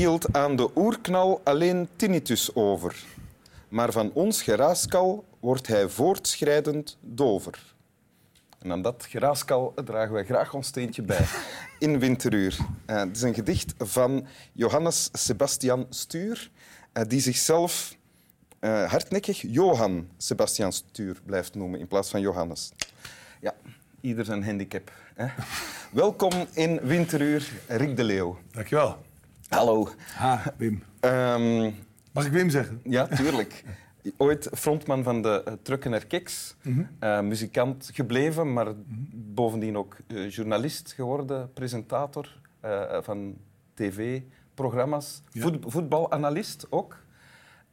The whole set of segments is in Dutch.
Hield aan de oerknal alleen tinnitus over. Maar van ons geraaskal wordt hij voortschrijdend dover. En aan dat geraaskal dragen wij graag ons steentje bij in Winteruur. Uh, het is een gedicht van Johannes Sebastian Stuur, uh, die zichzelf uh, hardnekkig Johan Sebastian Stuur blijft noemen in plaats van Johannes. Ja, ieder zijn handicap. Hè? Welkom in Winteruur, Rick de Leeuw. Dankjewel. Hallo. Ha, Wim. Um, Mag ik Wim zeggen? Ja, tuurlijk. Ooit frontman van de uh, Truckener Kicks. Mm uh, muzikant gebleven, maar bovendien ook uh, journalist geworden, presentator van tv-programma's. Ja. Voet voetbalanalist ook.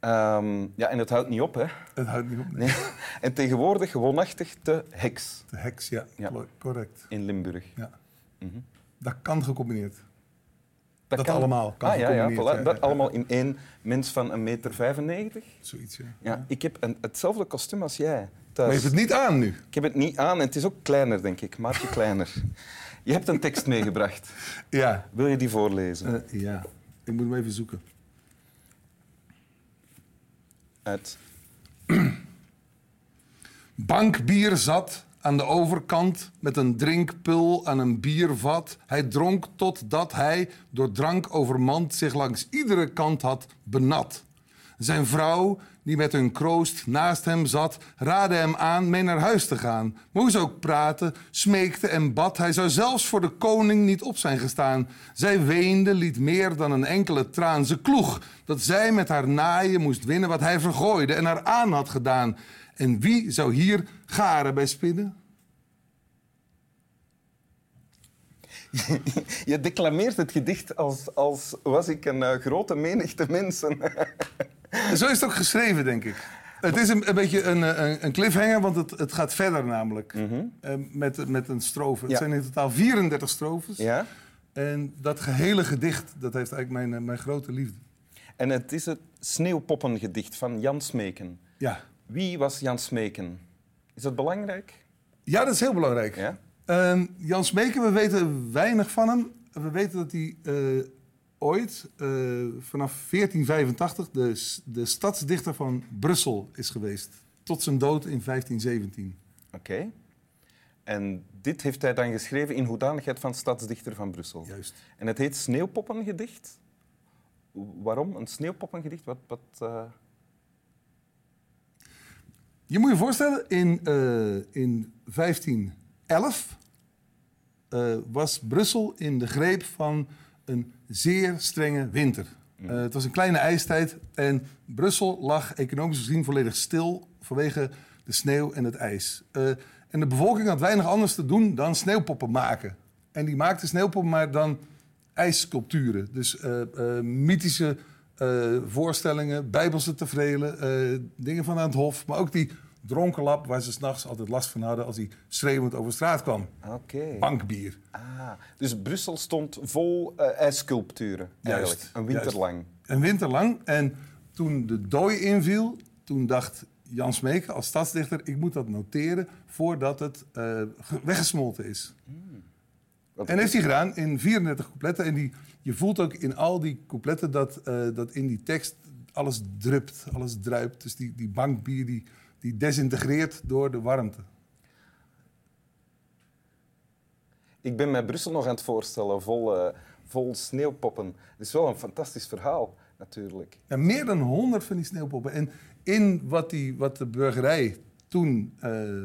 Um, ja, en het houdt niet op, hè? Het houdt niet op, nee. En tegenwoordig woonachtig te Heks. De Heks, ja, ja. correct. In Limburg. Ja. Mm -hmm. Dat kan gecombineerd. Dat, dat allemaal kan ah, ja, ja, voilà. Dat allemaal in één mens van een meter 95. Zoiets, ja. ja ik heb een, hetzelfde kostuum als jij. Thuis. Maar je hebt het niet aan nu? Ik heb het niet aan en het is ook kleiner, denk ik. Maatje kleiner. Je hebt een tekst meegebracht. Ja. Wil je die voorlezen? Uh, ja. Ik moet hem even zoeken. Uit... Bankbier zat aan de overkant met een drinkpul aan een biervat. Hij dronk totdat hij, door drank overmand, zich langs iedere kant had benat. Zijn vrouw, die met een kroost naast hem zat, raadde hem aan mee naar huis te gaan. Moest ook praten, smeekte en bad. Hij zou zelfs voor de koning niet op zijn gestaan. Zij weende, liet meer dan een enkele traan. Ze kloeg dat zij met haar naaien moest winnen wat hij vergooide en haar aan had gedaan. En wie zou hier garen bij spinnen? Je declameert het gedicht als, als was ik een uh, grote menigte mensen. Zo is het ook geschreven, denk ik. Het is een, een beetje een, een, een, cliffhanger, want het, het gaat verder namelijk. Mm -hmm. uh, met, met een strofe. Het zijn in totaal 34 strofes. Ja? En dat gehele gedicht, dat heeft eigenlijk mijn, mijn grote liefde. En het is het Sneeuwpoppengedicht van Jan Smeken. Ja. Wie was Jan Smeken? Is dat belangrijk? Ja, dat is heel belangrijk. Ja? Uh, Jan Smeken, we weten weinig van hem. We weten dat hij uh, ooit, uh, vanaf 1485, de, de stadsdichter van Brussel is geweest. Tot zijn dood in 1517. Oké. Okay. En dit heeft hij dan geschreven in hoedanigheid van stadsdichter van Brussel. Juist. En het heet Sneeuwpoppengedicht. Waarom een sneeuwpoppengedicht? Wat, wat, uh... Je moet je voorstellen, in, uh, in 1511 uh, was Brussel in de greep van een zeer strenge winter. Uh, het was een kleine ijstijd en Brussel lag economisch gezien volledig stil vanwege de sneeuw en het ijs. En de bevolking had weinig anders te doen dan sneeuwpoppen maken. En die maakte sneeuwpoppen maar dan ijssculpturen. Dus mythische voorstellingen, bijbelse tevreden, dingen van aan het hof, maar ook die dronkenlap waar ze s'nachts altijd last van hadden als hij schreeuwend over straat kwam. Oké. Bankbier. Ah, dus Brussel stond vol uh, ijssculpturen eigenlijk. Juist, een winter lang. Een winter lang. En toen de dooi inviel, toen dacht Jan Smeeken als stadsdichter... ik moet dat noteren voordat het uh, weggesmolten is. En heeft hij gedaan in 34 coupletten. En die, je voelt ook in al die coupletten dat, uh, dat in die tekst alles drupt, alles druipt. Dus die, die bankbier die die desintegreert door de warmte. Ik ben mij Brussel nog aan het voorstellen, vol, uh, vol sneeuwpoppen. Het is wel een fantastisch verhaal, natuurlijk. Ja, meer dan honderd van die sneeuwpoppen. En in wat, die, wat de burgerij toen uh,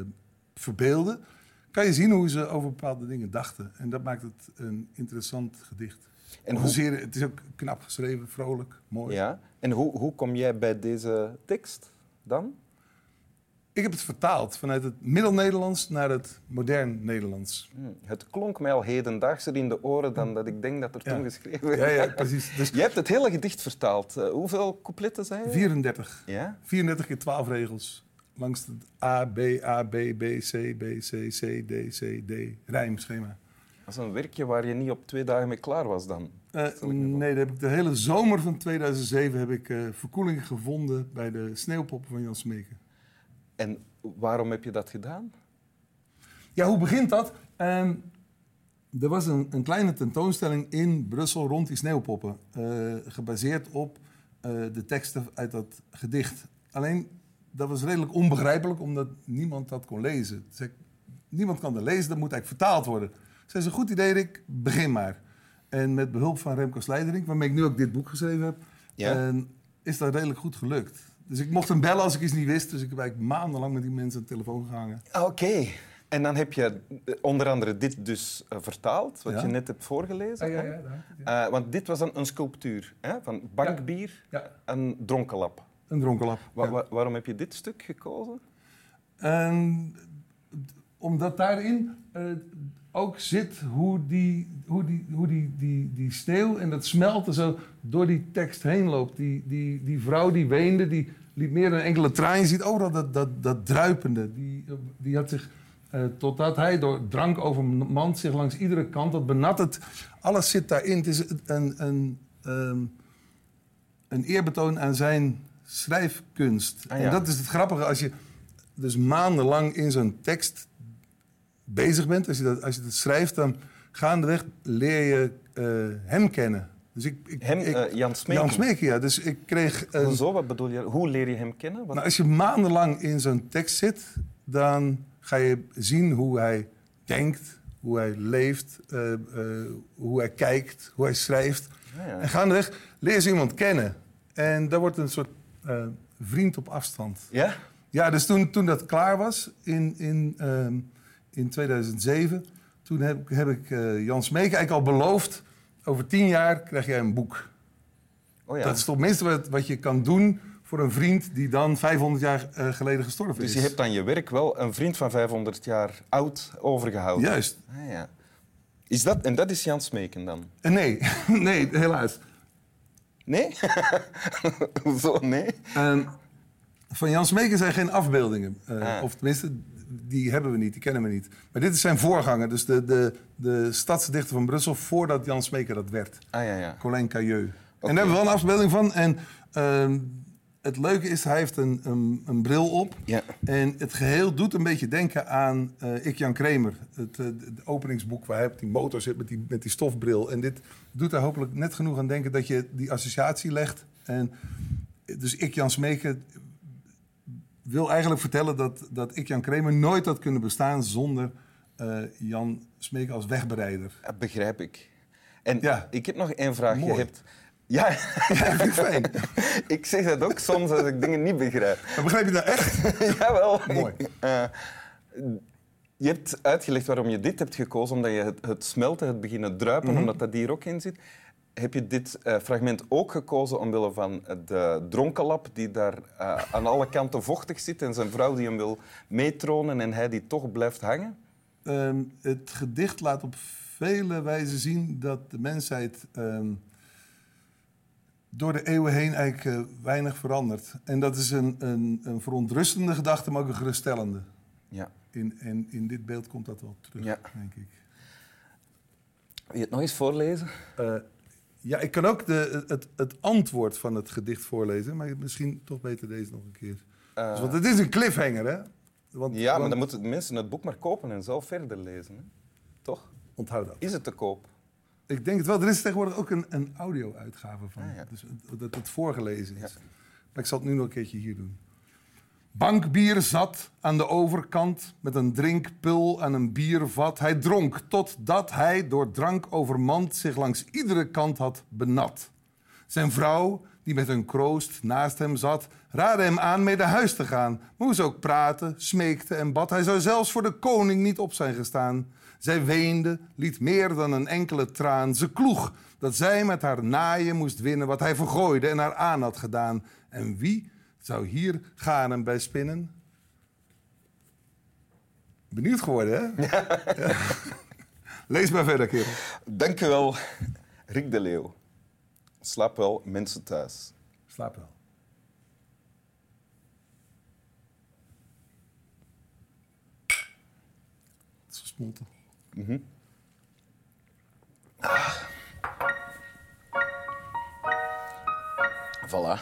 verbeelde, kan je zien hoe ze over bepaalde dingen dachten. En dat maakt het een interessant gedicht. En hoe... Zeer, het is ook knap geschreven, vrolijk, mooi. Ja. En hoe, hoe kom jij bij deze tekst dan? Ik heb het vertaald vanuit het Middel-Nederlands naar het modern Nederlands. Hmm. Het klonk mij al hedendaagser in de oren dan dat ik denk dat er toen geschreven werd. Ja, ja, precies. Dus... Je hebt het hele gedicht vertaald. Uh, hoeveel coupletten zijn er? 34. Ja? 34 keer 12 regels. Langs het A, B, A, B, B, C, B, C, C, D, C, D rijmschema. Dat is een werkje waar je niet op twee dagen mee klaar was dan? Uh, nee, heb ik de hele zomer van 2007 heb ik uh, verkoeling gevonden bij de sneeuwpoppen van Jan Smeken. En waarom heb je dat gedaan? Ja, hoe begint dat? Um, er was een, een kleine tentoonstelling in Brussel rond die sneeuwpoppen. eh, gebaseerd op eh, de teksten uit dat gedicht. Alleen, dat was redelijk onbegrijpelijk, omdat niemand dat kon lezen. Dus ik, niemand kan dat lezen, dat moet eigenlijk vertaald worden. Zij zei, goed idee, Rick, begin maar. En met behulp van Remco Slijderink, waarmee ik nu ook dit boek geschreven heb... Ja. en is dat redelijk goed gelukt. Dus ik mocht hem bellen als ik iets niet wist. Dus ik heb eigenlijk maandenlang met die mensen aan de telefoon gehangen. Oké. En dan heb je eh, onder andere dit dus eh, vertaald, wat Ja. je net hebt voorgelezen. Ah? Eh, want dit was een, een sculptuur hè? van bankbier Ja, en dronkenlap. Een dronkenlap. Wa- Ja. wa- waarom heb je dit stuk gekozen? En omdat daarin eh, ook zit hoe, die, hoe, die, hoe die, die, die sneeuw en dat smelten zo door die tekst heen loopt. Die, die, die vrouw die weende, die liet meer dan enkele traan. Je ziet overal dat, dat, dat druipende. Die, die had zich, eh, totdat hij door drank overmand zich langs iedere kant, dat benat het. Alles zit daarin. Het is een, een, ehm, een eerbetoon aan zijn schrijfkunst. Ah, ja. En dat is het grappige als je dus maandenlang in zo'n tekst bezig bent. Als je dat, als je dat schrijft, dan gaandeweg leer je eh, hem kennen. Dus ik, ik, Hem, ik- eh, Jan Smeeken. Jan Smeeken, ja. Dus ik kreeg... Hoezo? Wat bedoel je? Hoe leer je hem kennen? Wat- nou, als je maandenlang in zo'n tekst zit, dan ga je zien hoe hij denkt, hoe hij leeft, eh, hoe hij kijkt, hoe hij schrijft. Ah, ja. En gaandeweg leer je iemand kennen. En dat wordt een soort eh, vriend op afstand. Ja? Ja, dus toen, toen dat klaar was in, in, ehm, in 2007, toen heb, heb ik eh, Jan eigenlijk al beloofd... over tien jaar krijg jij een boek. Oh, ja. Dat is toch minste wat, wat je kan doen voor een vriend... die dan 500 jaar eh, geleden gestorven Dus is. je hebt aan je werk wel een vriend van 500 jaar oud overgehouden. Juist. Ah, ja. Is dat, en dat is Jan Smeken dan? Nee, nee, helaas. Nee? Hoezo nee? En van Jan Smeeken zijn geen afbeeldingen. Eh, Ah. Of tenminste, die hebben we niet, die kennen we niet. Maar dit is zijn voorganger, dus de, de, de stadsdichter van Brussel... voordat Jan Smeeken dat werd. Ah ja, ja. Colin Cailleux. En daar hebben we wel een afbeelding van. En ehm, het leuke is, hij heeft een, een, een bril op. Ja. En het geheel doet een beetje denken aan eh Ik Jan Kramer. Het, eh, het openingsboek waar hij op die motor zit met die, met die stofbril. En dit doet er hopelijk net genoeg aan denken dat je die associatie legt. En dus Ik Jan Smeken wil eigenlijk vertellen dat, dat Ik Jan Kramer nooit had kunnen bestaan zonder eh, Jan Smeken als wegbereider. Dat begrijp ik. En Ja. ik heb nog één vraag. Je Mooi. hebt... Ja, fijn. ik zeg dat ook soms als ik dingen niet begrijp. Maar begrijp je dat echt? Jawel. Mooi. Ik, eh, je hebt uitgelegd waarom je dit hebt gekozen, omdat je het, het smelten, het beginnen druipen, Mhm. omdat dat hier ook in zit. Heb je dit eh, fragment ook gekozen omwille van de dronkenlap die daar eh, aan alle kanten vochtig zit en zijn vrouw die hem wil meetronen en hij die toch blijft hangen? Ehm, het gedicht laat op vele wijzen zien dat de mensheid ehm, door de eeuwen heen eigenlijk eh, weinig verandert. En dat is een, een, een verontrustende gedachte, maar ook een geruststellende. Ja. In, en in dit beeld komt dat wel terug, Ja. denk ik. Wil je het nog eens voorlezen? Eh, ja, ik kan ook de, het, het antwoord van het gedicht voorlezen, maar misschien toch beter deze nog een keer. Eh, Dus, want het is een cliffhanger, hè? Want, ja, maar dan moeten mensen het boek maar kopen en zelf verder lezen. Hè? Toch? Onthoud dat. Is het te koop? Ik denk het wel. Er is tegenwoordig ook een, een audio-uitgave van. Ah, ja. Dus dat het voorgelezen is. Ja. Maar ik zal het nu nog een keertje hier doen. Bankbier zat aan de overkant met een drinkpul aan een biervat. Hij dronk totdat hij door drank overmand zich langs iedere kant had benat. Zijn vrouw, die met een kroost naast hem zat, raadde hem aan mee naar huis te gaan. Ze ook praatte, smeekte en bad, hij zou zelfs voor de koning niet op zijn gestaan. Zij weende, liet meer dan een enkele traan. Ze kloeg dat zij met haar naaien moest winnen wat hij vergooide en haar aan had gedaan. En wie zou hier garen bij spinnen? Benieuwd geworden, hè? Ja. Lees maar verder, kerel. Dank u wel, Rick de Leeuw. Slaap wel, mensen thuis. Slaap wel. Het is gesmolten. Voilà.